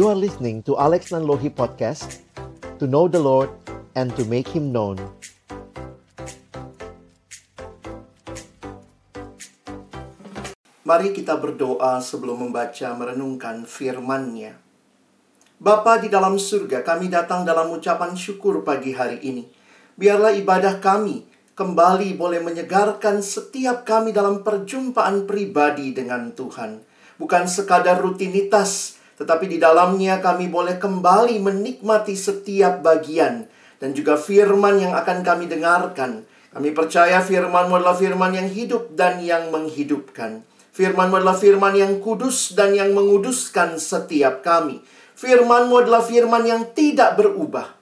You are listening to Alex Nanlohi Podcast To know the Lord and to make Him known Mari kita berdoa sebelum membaca merenungkan firman-Nya. Bapa di dalam surga, kami datang dalam ucapan syukur pagi hari ini. Biarlah ibadah kami kembali boleh menyegarkan setiap kami dalam perjumpaan pribadi dengan Tuhan. Bukan sekadar rutinitas, tetapi di dalamnya kami boleh kembali menikmati setiap bagian dan juga firman yang akan kami dengarkan. Kami percaya firman-Mu adalah firman yang hidup dan yang menghidupkan. Firman-Mu adalah firman yang kudus dan yang menguduskan setiap kami. Firman-Mu adalah firman yang tidak berubah.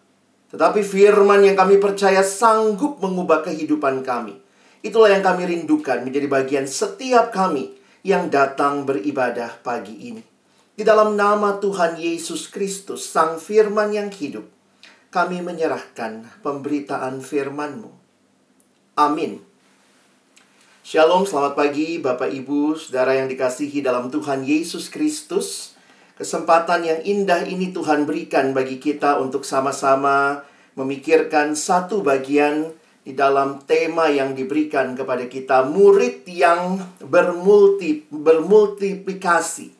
Tetapi firman yang kami percaya sanggup mengubah kehidupan kami. Itulah yang kami rindukan menjadi bagian setiap kami yang datang beribadah pagi ini. Di dalam nama Tuhan Yesus Kristus, Sang Firman yang hidup, kami menyerahkan pemberitaan firman-Mu. Amin. Shalom, selamat pagi Bapak Ibu, Saudara yang dikasihi dalam Tuhan Yesus Kristus. Kesempatan yang indah ini Tuhan berikan bagi kita untuk sama-sama memikirkan satu bagian di dalam tema yang diberikan kepada kita, murid yang bermulti, bermultiplikasi.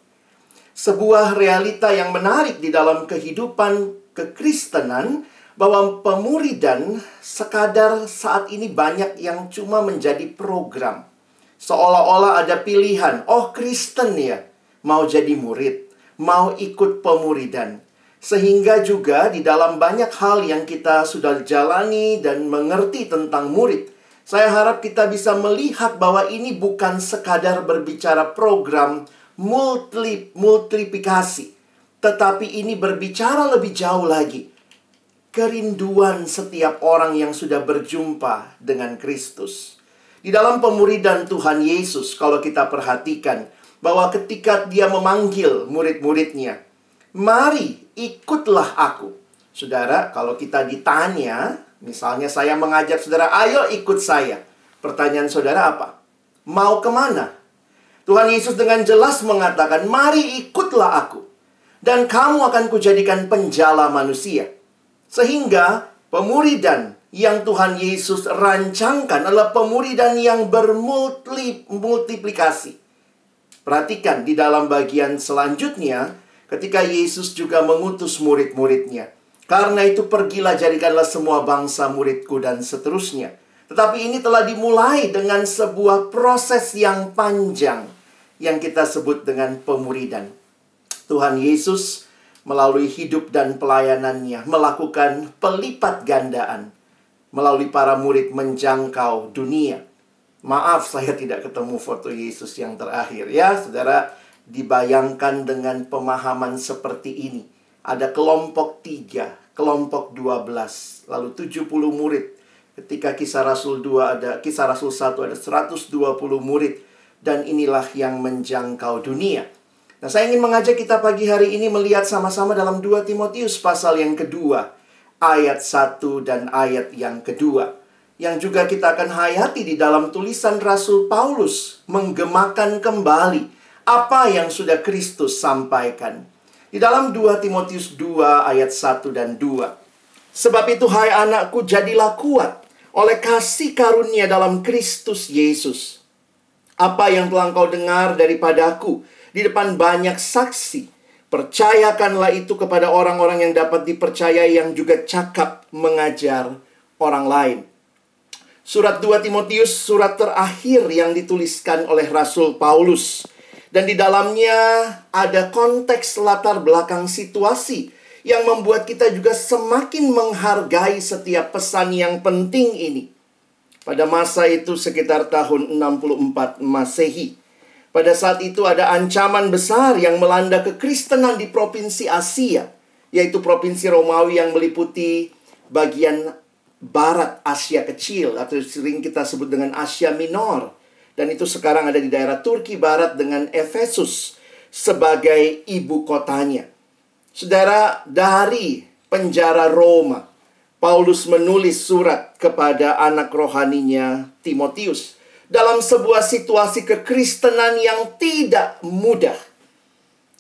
Sebuah realita yang menarik di dalam kehidupan kekristenan bahwa pemuridan sekadar saat ini banyak yang cuma menjadi program. Seolah-olah ada pilihan, oh Kristen ya, mau jadi murid, mau ikut pemuridan. Sehingga juga di dalam banyak hal yang kita sudah jalani dan mengerti tentang murid, saya harap kita bisa melihat bahwa ini bukan sekadar berbicara program multi multiplikasi, tetapi ini berbicara lebih jauh lagi kerinduan setiap orang yang sudah berjumpa dengan Kristus. Di dalam pemuridan Tuhan Yesus, kalau kita perhatikan bahwa ketika Dia memanggil murid-muridnya, "Mari, ikutlah Aku." Saudara, kalau kita ditanya, misalnya saya mengajak saudara, "Ayo ikut saya." Pertanyaan saudara apa? Mau ke mana? Tuhan Yesus dengan jelas mengatakan, "Mari ikutlah Aku, dan kamu akan kujadikan penjala manusia." Sehingga pemuridan yang Tuhan Yesus rancangkan adalah pemuridan yang bermultiplikasi. Perhatikan di dalam bagian selanjutnya ketika Yesus juga mengutus murid-muridnya. Karena itu pergilah jadikanlah semua bangsa muridku dan seterusnya. Tetapi ini telah dimulai dengan sebuah proses yang panjang yang kita sebut dengan pemuridan. Tuhan Yesus melalui hidup dan pelayanannya melakukan pelipat gandaan melalui para murid menjangkau dunia. Maaf saya tidak ketemu foto Yesus yang terakhir ya, Saudara, dibayangkan dengan pemahaman seperti ini. Ada kelompok tiga, kelompok dua belas, lalu tujuh puluh murid. Ketika kisah Rasul 2 ada, kisah Rasul 1 ada 120 murid. Dan inilah yang menjangkau dunia. Nah, saya ingin mengajak kita pagi hari ini melihat sama-sama dalam 2 Timotius pasal yang kedua, ayat 1 dan ayat yang kedua. Yang juga kita akan hayati di dalam tulisan Rasul Paulus, menggemakan kembali apa yang sudah Kristus sampaikan. Di dalam 2 Timotius 2 ayat 1 dan 2. Sebab itu hai anakku jadilah kuat oleh kasih karunia dalam Kristus Yesus. Apa yang telah engkau dengar daripadaku, di depan banyak saksi. Percayakanlah itu kepada orang-orang yang dapat dipercaya yang juga cakap mengajar orang lain. Surat 2 Timotius surat terakhir yang dituliskan oleh Rasul Paulus. Dan di dalamnya ada konteks latar belakang situasi yang membuat kita juga semakin menghargai setiap pesan yang penting ini. Pada masa itu sekitar tahun 64 Masehi. Pada saat itu ada ancaman besar yang melanda kekristenan di provinsi Asia, yaitu provinsi Romawi yang meliputi bagian barat Asia kecil atau sering kita sebut dengan Asia Minor. Dan itu sekarang ada di daerah Turki Barat dengan Efesus sebagai ibu kotanya. Saudara, dari penjara Roma, Paulus menulis surat kepada anak rohaninya Timotius dalam sebuah situasi kekristenan yang tidak mudah.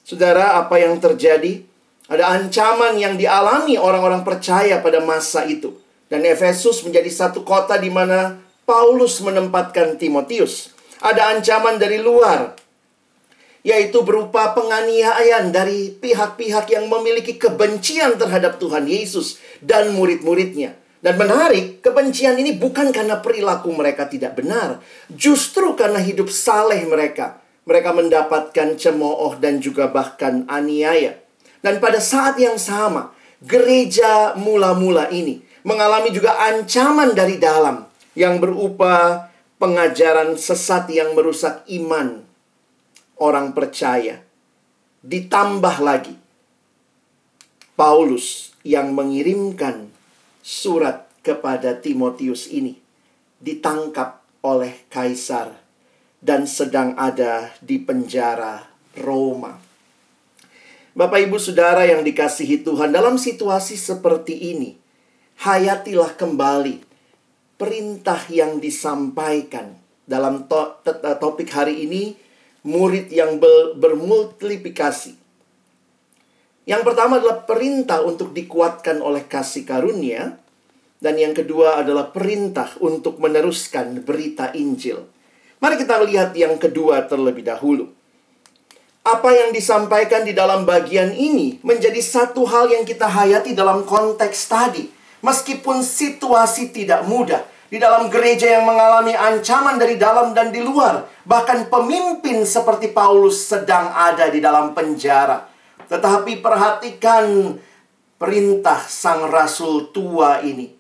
Saudara, apa yang terjadi? Ada ancaman yang dialami orang-orang percaya pada masa itu. Dan Efesus menjadi satu kota di mana Paulus menempatkan Timotius. Ada ancaman dari luar, yaitu berupa penganiayaan dari pihak-pihak yang memiliki kebencian terhadap Tuhan Yesus dan murid-muridnya. Dan menarik, kebencian ini bukan karena perilaku mereka tidak benar, justru karena hidup saleh mereka. Mereka mendapatkan cemooh dan juga bahkan aniaya. Dan pada saat yang sama, gereja mula-mula ini mengalami juga ancaman dari dalam yang berupa pengajaran sesat yang merusak iman orang percaya. Ditambah lagi, Paulus yang mengirimkan surat kepada Timotius ini ditangkap oleh kaisar dan sedang ada di penjara Roma. Bapak, ibu, saudara yang dikasihi Tuhan, dalam situasi seperti ini, hayatilah kembali perintah yang disampaikan dalam to topik hari ini. Murid yang bermultiplikasi. Yang pertama adalah perintah untuk dikuatkan oleh kasih karunia, dan yang kedua adalah perintah untuk meneruskan berita Injil. Mari kita lihat yang kedua terlebih dahulu apa yang disampaikan di dalam bagian ini menjadi satu hal yang kita hayati dalam konteks tadi. Meskipun situasi tidak mudah, di dalam gereja yang mengalami ancaman dari dalam dan di luar, bahkan pemimpin seperti Paulus sedang ada di dalam penjara. Tetapi perhatikan perintah sang rasul tua ini.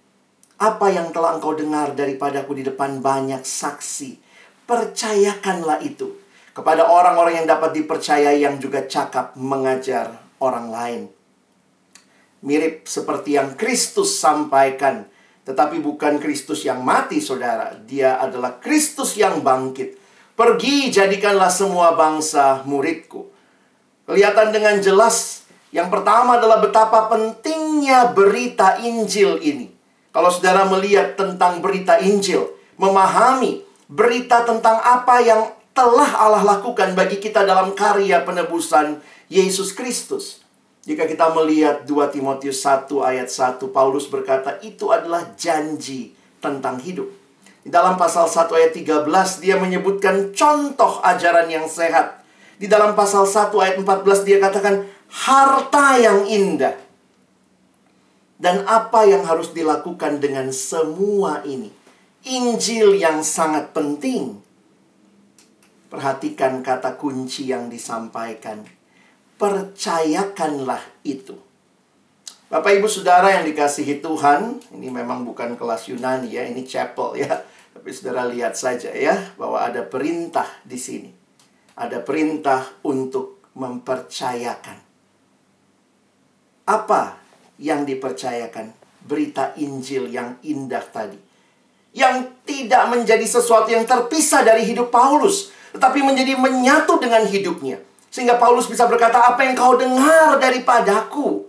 Apa yang telah engkau dengar daripadaku di depan banyak saksi, percayakanlah itu kepada orang-orang yang dapat dipercayai yang juga cakap mengajar orang lain. Mirip seperti yang Kristus sampaikan, tetapi bukan Kristus yang mati, saudara. Dia adalah Kristus yang bangkit. Pergi, jadikanlah semua bangsa muridku. Kelihatan dengan jelas, yang pertama adalah betapa pentingnya berita Injil ini. Kalau saudara melihat tentang berita Injil, memahami berita tentang apa yang telah Allah lakukan bagi kita dalam karya penebusan Yesus Kristus. Jika kita melihat 2 Timotius 1 ayat 1, Paulus berkata itu adalah janji tentang hidup. Di dalam pasal 1 ayat 13 dia menyebutkan contoh ajaran yang sehat. Di dalam pasal 1 ayat 14 dia katakan harta yang indah. Dan apa yang harus dilakukan dengan semua ini? Injil yang sangat penting Perhatikan kata kunci yang disampaikan. Percayakanlah itu. Bapak Ibu Saudara yang dikasihi Tuhan, ini memang bukan kelas Yunani ya, ini chapel ya. Tapi Saudara lihat saja ya, bahwa ada perintah di sini. Ada perintah untuk mempercayakan. Apa yang dipercayakan? Berita Injil yang indah tadi. Yang tidak menjadi sesuatu yang terpisah dari hidup Paulus tetapi menjadi menyatu dengan hidupnya. Sehingga Paulus bisa berkata, apa yang kau dengar daripadaku,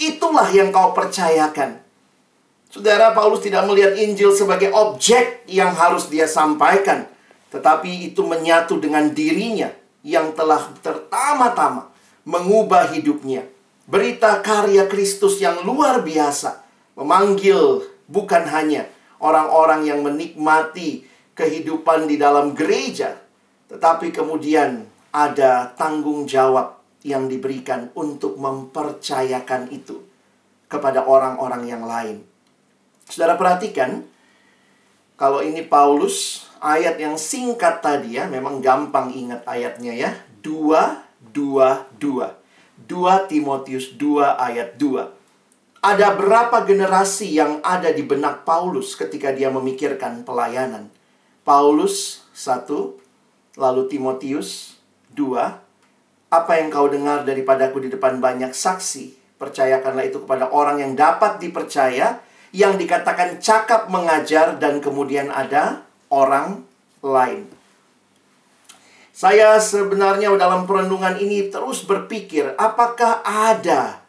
itulah yang kau percayakan. Saudara, Paulus tidak melihat Injil sebagai objek yang harus dia sampaikan. Tetapi itu menyatu dengan dirinya yang telah pertama-tama mengubah hidupnya. Berita karya Kristus yang luar biasa. Memanggil bukan hanya orang-orang yang menikmati kehidupan di dalam gereja, tetapi kemudian ada tanggung jawab yang diberikan untuk mempercayakan itu kepada orang-orang yang lain. Saudara perhatikan, kalau ini Paulus, ayat yang singkat tadi ya, memang gampang ingat ayatnya ya. 2, 2, 2. 2 Timotius 2 ayat 2. Ada berapa generasi yang ada di benak Paulus ketika dia memikirkan pelayanan? Paulus, satu, Lalu Timotius 2, apa yang kau dengar daripadaku di depan banyak saksi, percayakanlah itu kepada orang yang dapat dipercaya, yang dikatakan cakap mengajar dan kemudian ada orang lain. Saya sebenarnya dalam perenungan ini terus berpikir, apakah ada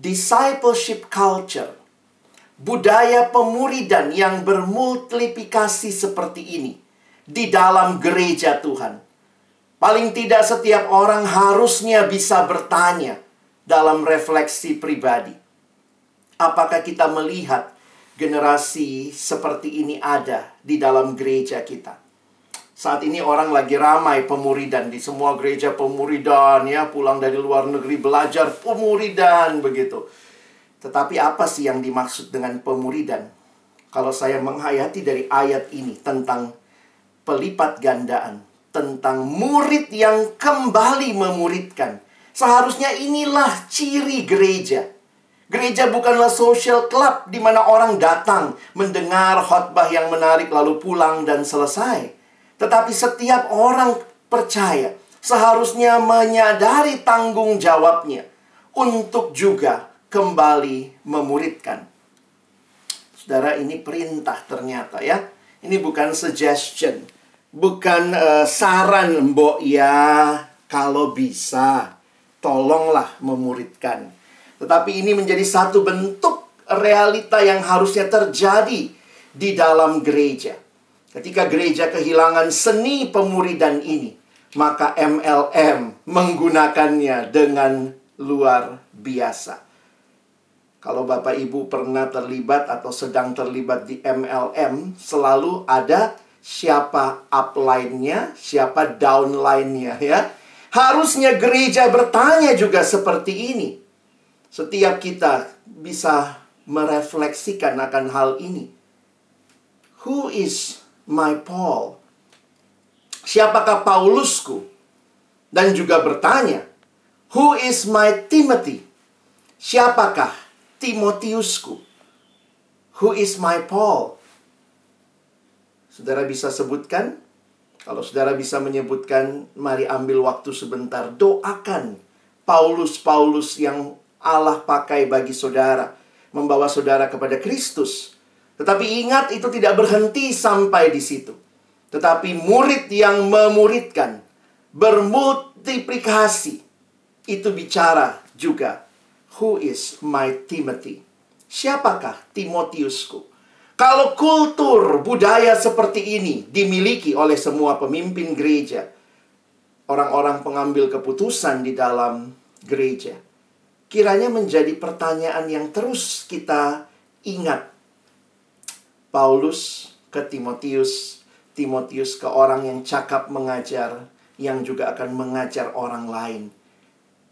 discipleship culture, budaya pemuridan yang bermultiplikasi seperti ini? di dalam gereja Tuhan. Paling tidak setiap orang harusnya bisa bertanya dalam refleksi pribadi. Apakah kita melihat generasi seperti ini ada di dalam gereja kita? Saat ini orang lagi ramai pemuridan di semua gereja pemuridan ya, pulang dari luar negeri belajar pemuridan begitu. Tetapi apa sih yang dimaksud dengan pemuridan? Kalau saya menghayati dari ayat ini tentang pelipat gandaan, tentang murid yang kembali memuridkan. Seharusnya inilah ciri gereja. Gereja bukanlah social club di mana orang datang mendengar khotbah yang menarik lalu pulang dan selesai. Tetapi setiap orang percaya seharusnya menyadari tanggung jawabnya untuk juga kembali memuridkan. Saudara, ini perintah ternyata ya. Ini bukan suggestion, bukan uh, saran mbok ya kalau bisa tolonglah memuridkan. Tetapi ini menjadi satu bentuk realita yang harusnya terjadi di dalam gereja. Ketika gereja kehilangan seni pemuridan ini, maka MLM menggunakannya dengan luar biasa. Kalau Bapak Ibu pernah terlibat atau sedang terlibat di MLM, selalu ada siapa upline-nya, siapa downline-nya ya. Harusnya gereja bertanya juga seperti ini. Setiap kita bisa merefleksikan akan hal ini. Who is my Paul? Siapakah Paulusku? Dan juga bertanya, Who is my Timothy? Siapakah Timotiusku? Who is my Paul? Saudara bisa sebutkan? Kalau saudara bisa menyebutkan, mari ambil waktu sebentar. Doakan Paulus-Paulus yang Allah pakai bagi saudara. Membawa saudara kepada Kristus. Tetapi ingat itu tidak berhenti sampai di situ. Tetapi murid yang memuridkan, bermultiplikasi, itu bicara juga, who is my Timothy? Siapakah Timotiusku? Kalau kultur budaya seperti ini dimiliki oleh semua pemimpin gereja, orang-orang pengambil keputusan di dalam gereja, kiranya menjadi pertanyaan yang terus kita ingat Paulus ke Timotius, Timotius ke orang yang cakap mengajar, yang juga akan mengajar orang lain.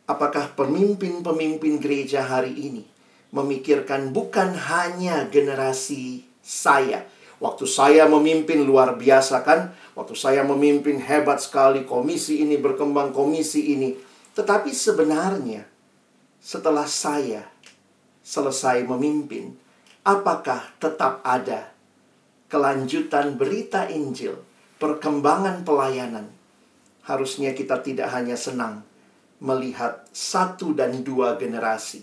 Apakah pemimpin-pemimpin gereja hari ini memikirkan bukan hanya generasi saya? Waktu saya memimpin luar biasa kan? Waktu saya memimpin hebat sekali, komisi ini berkembang, komisi ini. Tetapi sebenarnya setelah saya selesai memimpin, apakah tetap ada kelanjutan berita Injil, perkembangan pelayanan? Harusnya kita tidak hanya senang melihat satu dan dua generasi.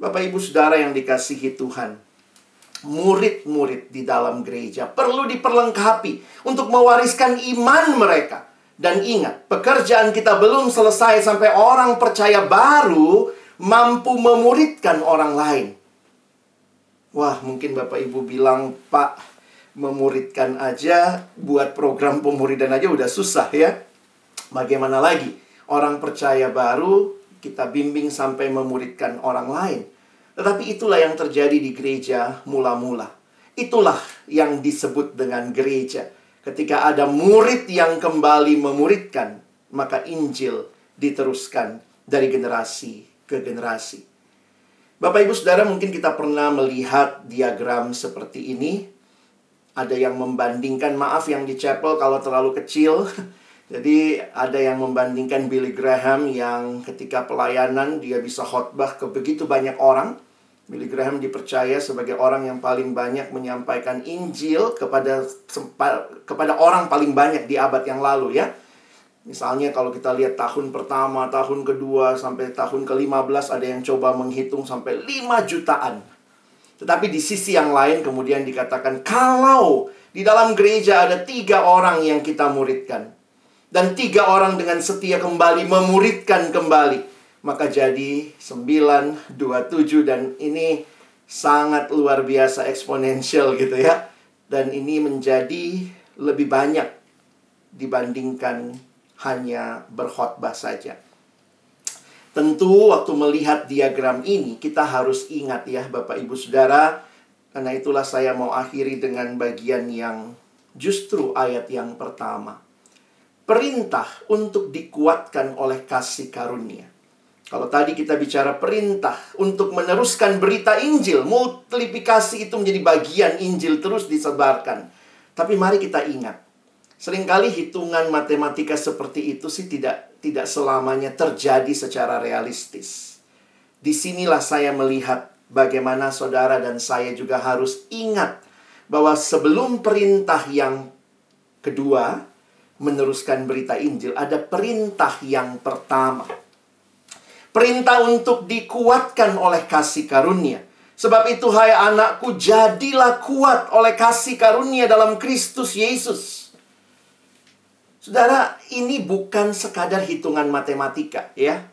Bapak, ibu, saudara yang dikasihi Tuhan, murid-murid di dalam gereja perlu diperlengkapi untuk mewariskan iman mereka. Dan ingat, pekerjaan kita belum selesai sampai orang percaya baru mampu memuridkan orang lain. Wah, mungkin Bapak Ibu bilang, Pak, memuridkan aja, buat program pemuridan aja udah susah ya. Bagaimana lagi? Orang percaya baru, kita bimbing sampai memuridkan orang lain. Tetapi itulah yang terjadi di gereja mula-mula. Itulah yang disebut dengan gereja. Ketika ada murid yang kembali memuridkan, maka Injil diteruskan dari generasi ke generasi. Bapak Ibu Saudara mungkin kita pernah melihat diagram seperti ini. Ada yang membandingkan, maaf yang di chapel kalau terlalu kecil. Jadi ada yang membandingkan Billy Graham yang ketika pelayanan dia bisa khotbah ke begitu banyak orang. Billy Graham dipercaya sebagai orang yang paling banyak menyampaikan Injil kepada kepada orang paling banyak di abad yang lalu ya. Misalnya kalau kita lihat tahun pertama, tahun kedua, sampai tahun ke-15 ada yang coba menghitung sampai 5 jutaan. Tetapi di sisi yang lain kemudian dikatakan kalau di dalam gereja ada tiga orang yang kita muridkan. Dan tiga orang dengan setia kembali memuridkan kembali. Maka jadi 9, 27 dan ini sangat luar biasa eksponensial gitu ya. Dan ini menjadi lebih banyak dibandingkan hanya berkhotbah saja. Tentu waktu melihat diagram ini kita harus ingat ya Bapak Ibu Saudara karena itulah saya mau akhiri dengan bagian yang justru ayat yang pertama. Perintah untuk dikuatkan oleh kasih karunia. Kalau tadi kita bicara perintah untuk meneruskan berita Injil, multiplikasi itu menjadi bagian Injil terus disebarkan. Tapi mari kita ingat, sering kali hitungan matematika seperti itu sih tidak tidak selamanya terjadi secara realistis. Di sinilah saya melihat bagaimana saudara dan saya juga harus ingat bahwa sebelum perintah yang kedua meneruskan berita Injil, ada perintah yang pertama. Perintah untuk dikuatkan oleh kasih karunia. Sebab itu, hai anakku, jadilah kuat oleh kasih karunia dalam Kristus Yesus. Saudara, ini bukan sekadar hitungan matematika ya.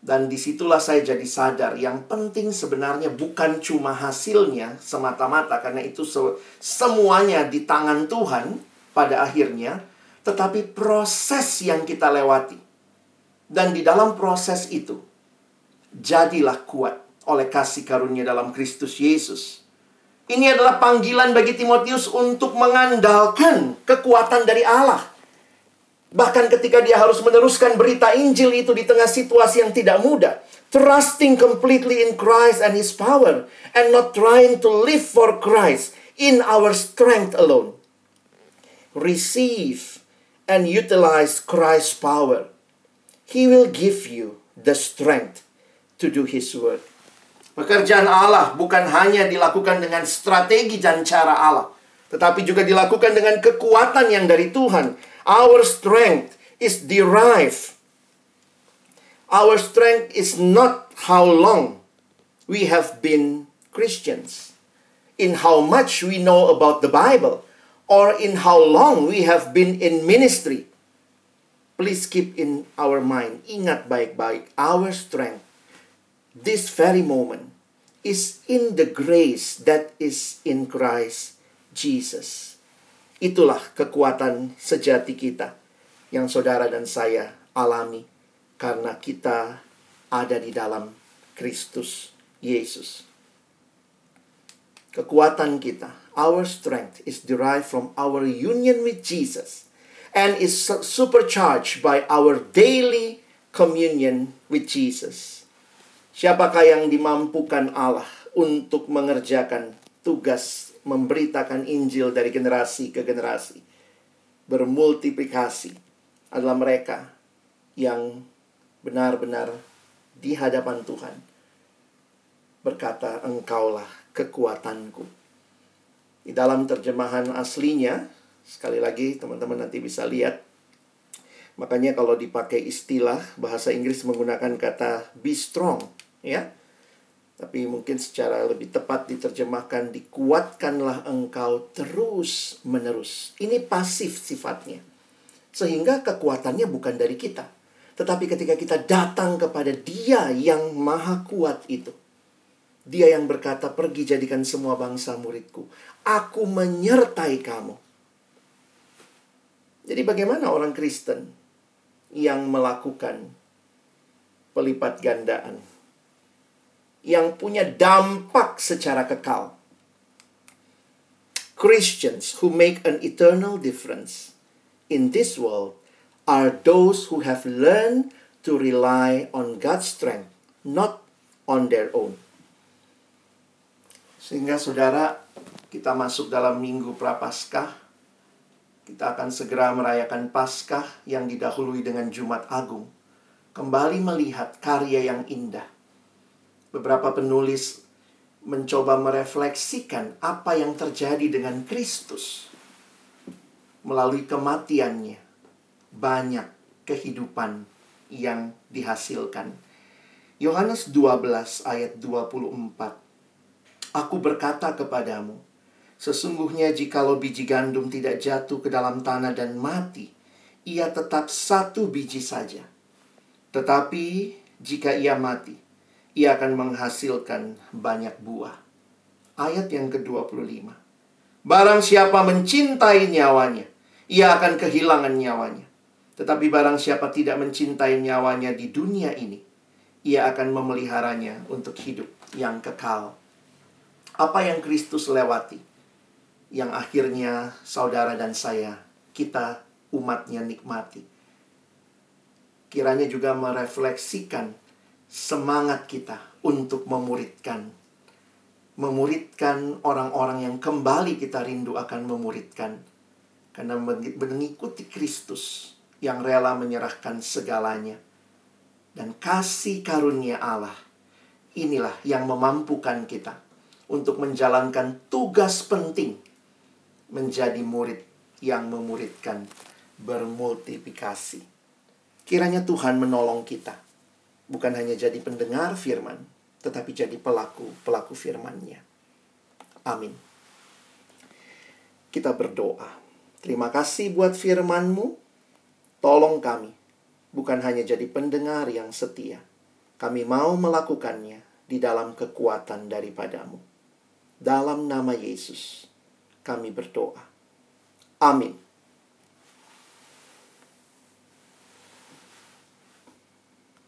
Dan di situlah saya jadi sadar yang penting sebenarnya bukan cuma hasilnya semata-mata karena itu se semuanya di tangan Tuhan pada akhirnya, tetapi proses yang kita lewati. Dan di dalam proses itu, jadilah kuat oleh kasih karunia dalam Kristus Yesus. Ini adalah panggilan bagi Timotius untuk mengandalkan kekuatan dari Allah Bahkan ketika dia harus meneruskan berita Injil itu di tengah situasi yang tidak mudah. Trusting completely in Christ and His power. And not trying to live for Christ in our strength alone. Receive and utilize Christ's power. He will give you the strength to do His work. Pekerjaan Allah bukan hanya dilakukan dengan strategi dan cara Allah, tetapi juga dilakukan dengan kekuatan yang dari Tuhan Our strength is derived. Our strength is not how long we have been Christians, in how much we know about the Bible, or in how long we have been in ministry. Please keep in our mind, ingat baik-baik, our strength, this very moment, is in the grace that is in Christ Jesus. Itulah kekuatan sejati kita yang saudara dan saya alami karena kita ada di dalam Kristus Yesus. Kekuatan kita, our strength is derived from our union with Jesus and is supercharged by our daily communion with Jesus. Siapakah yang dimampukan Allah untuk mengerjakan tugas memberitakan Injil dari generasi ke generasi, bermultiplikasi adalah mereka yang benar-benar di hadapan Tuhan berkata, "Engkaulah kekuatanku." Di dalam terjemahan aslinya, sekali lagi teman-teman nanti bisa lihat. Makanya kalau dipakai istilah bahasa Inggris menggunakan kata be strong, ya tapi mungkin secara lebih tepat diterjemahkan dikuatkanlah engkau terus menerus. Ini pasif sifatnya. Sehingga kekuatannya bukan dari kita. Tetapi ketika kita datang kepada dia yang maha kuat itu. Dia yang berkata, pergi jadikan semua bangsa muridku. Aku menyertai kamu. Jadi bagaimana orang Kristen yang melakukan pelipat gandaan? yang punya dampak secara kekal. Christians who make an eternal difference in this world are those who have learned to rely on God's strength, not on their own. Sehingga saudara, kita masuk dalam minggu prapaskah. Kita akan segera merayakan Paskah yang didahului dengan Jumat Agung. Kembali melihat karya yang indah beberapa penulis mencoba merefleksikan apa yang terjadi dengan Kristus melalui kematiannya. Banyak kehidupan yang dihasilkan. Yohanes 12 ayat 24. Aku berkata kepadamu, sesungguhnya jikalau biji gandum tidak jatuh ke dalam tanah dan mati, ia tetap satu biji saja. Tetapi jika ia mati, ia akan menghasilkan banyak buah. Ayat yang ke-25. Barang siapa mencintai nyawanya, ia akan kehilangan nyawanya. Tetapi barang siapa tidak mencintai nyawanya di dunia ini, ia akan memeliharanya untuk hidup yang kekal. Apa yang Kristus lewati, yang akhirnya saudara dan saya, kita umatnya nikmati. Kiranya juga merefleksikan semangat kita untuk memuridkan. Memuridkan orang-orang yang kembali kita rindu akan memuridkan. Karena mengikuti Kristus yang rela menyerahkan segalanya dan kasih karunia Allah. Inilah yang memampukan kita untuk menjalankan tugas penting menjadi murid yang memuridkan bermultiplikasi. Kiranya Tuhan menolong kita bukan hanya jadi pendengar firman, tetapi jadi pelaku-pelaku firman-Nya. Amin. Kita berdoa. Terima kasih buat firman-Mu. Tolong kami bukan hanya jadi pendengar yang setia. Kami mau melakukannya di dalam kekuatan daripadamu. Dalam nama Yesus, kami berdoa. Amin.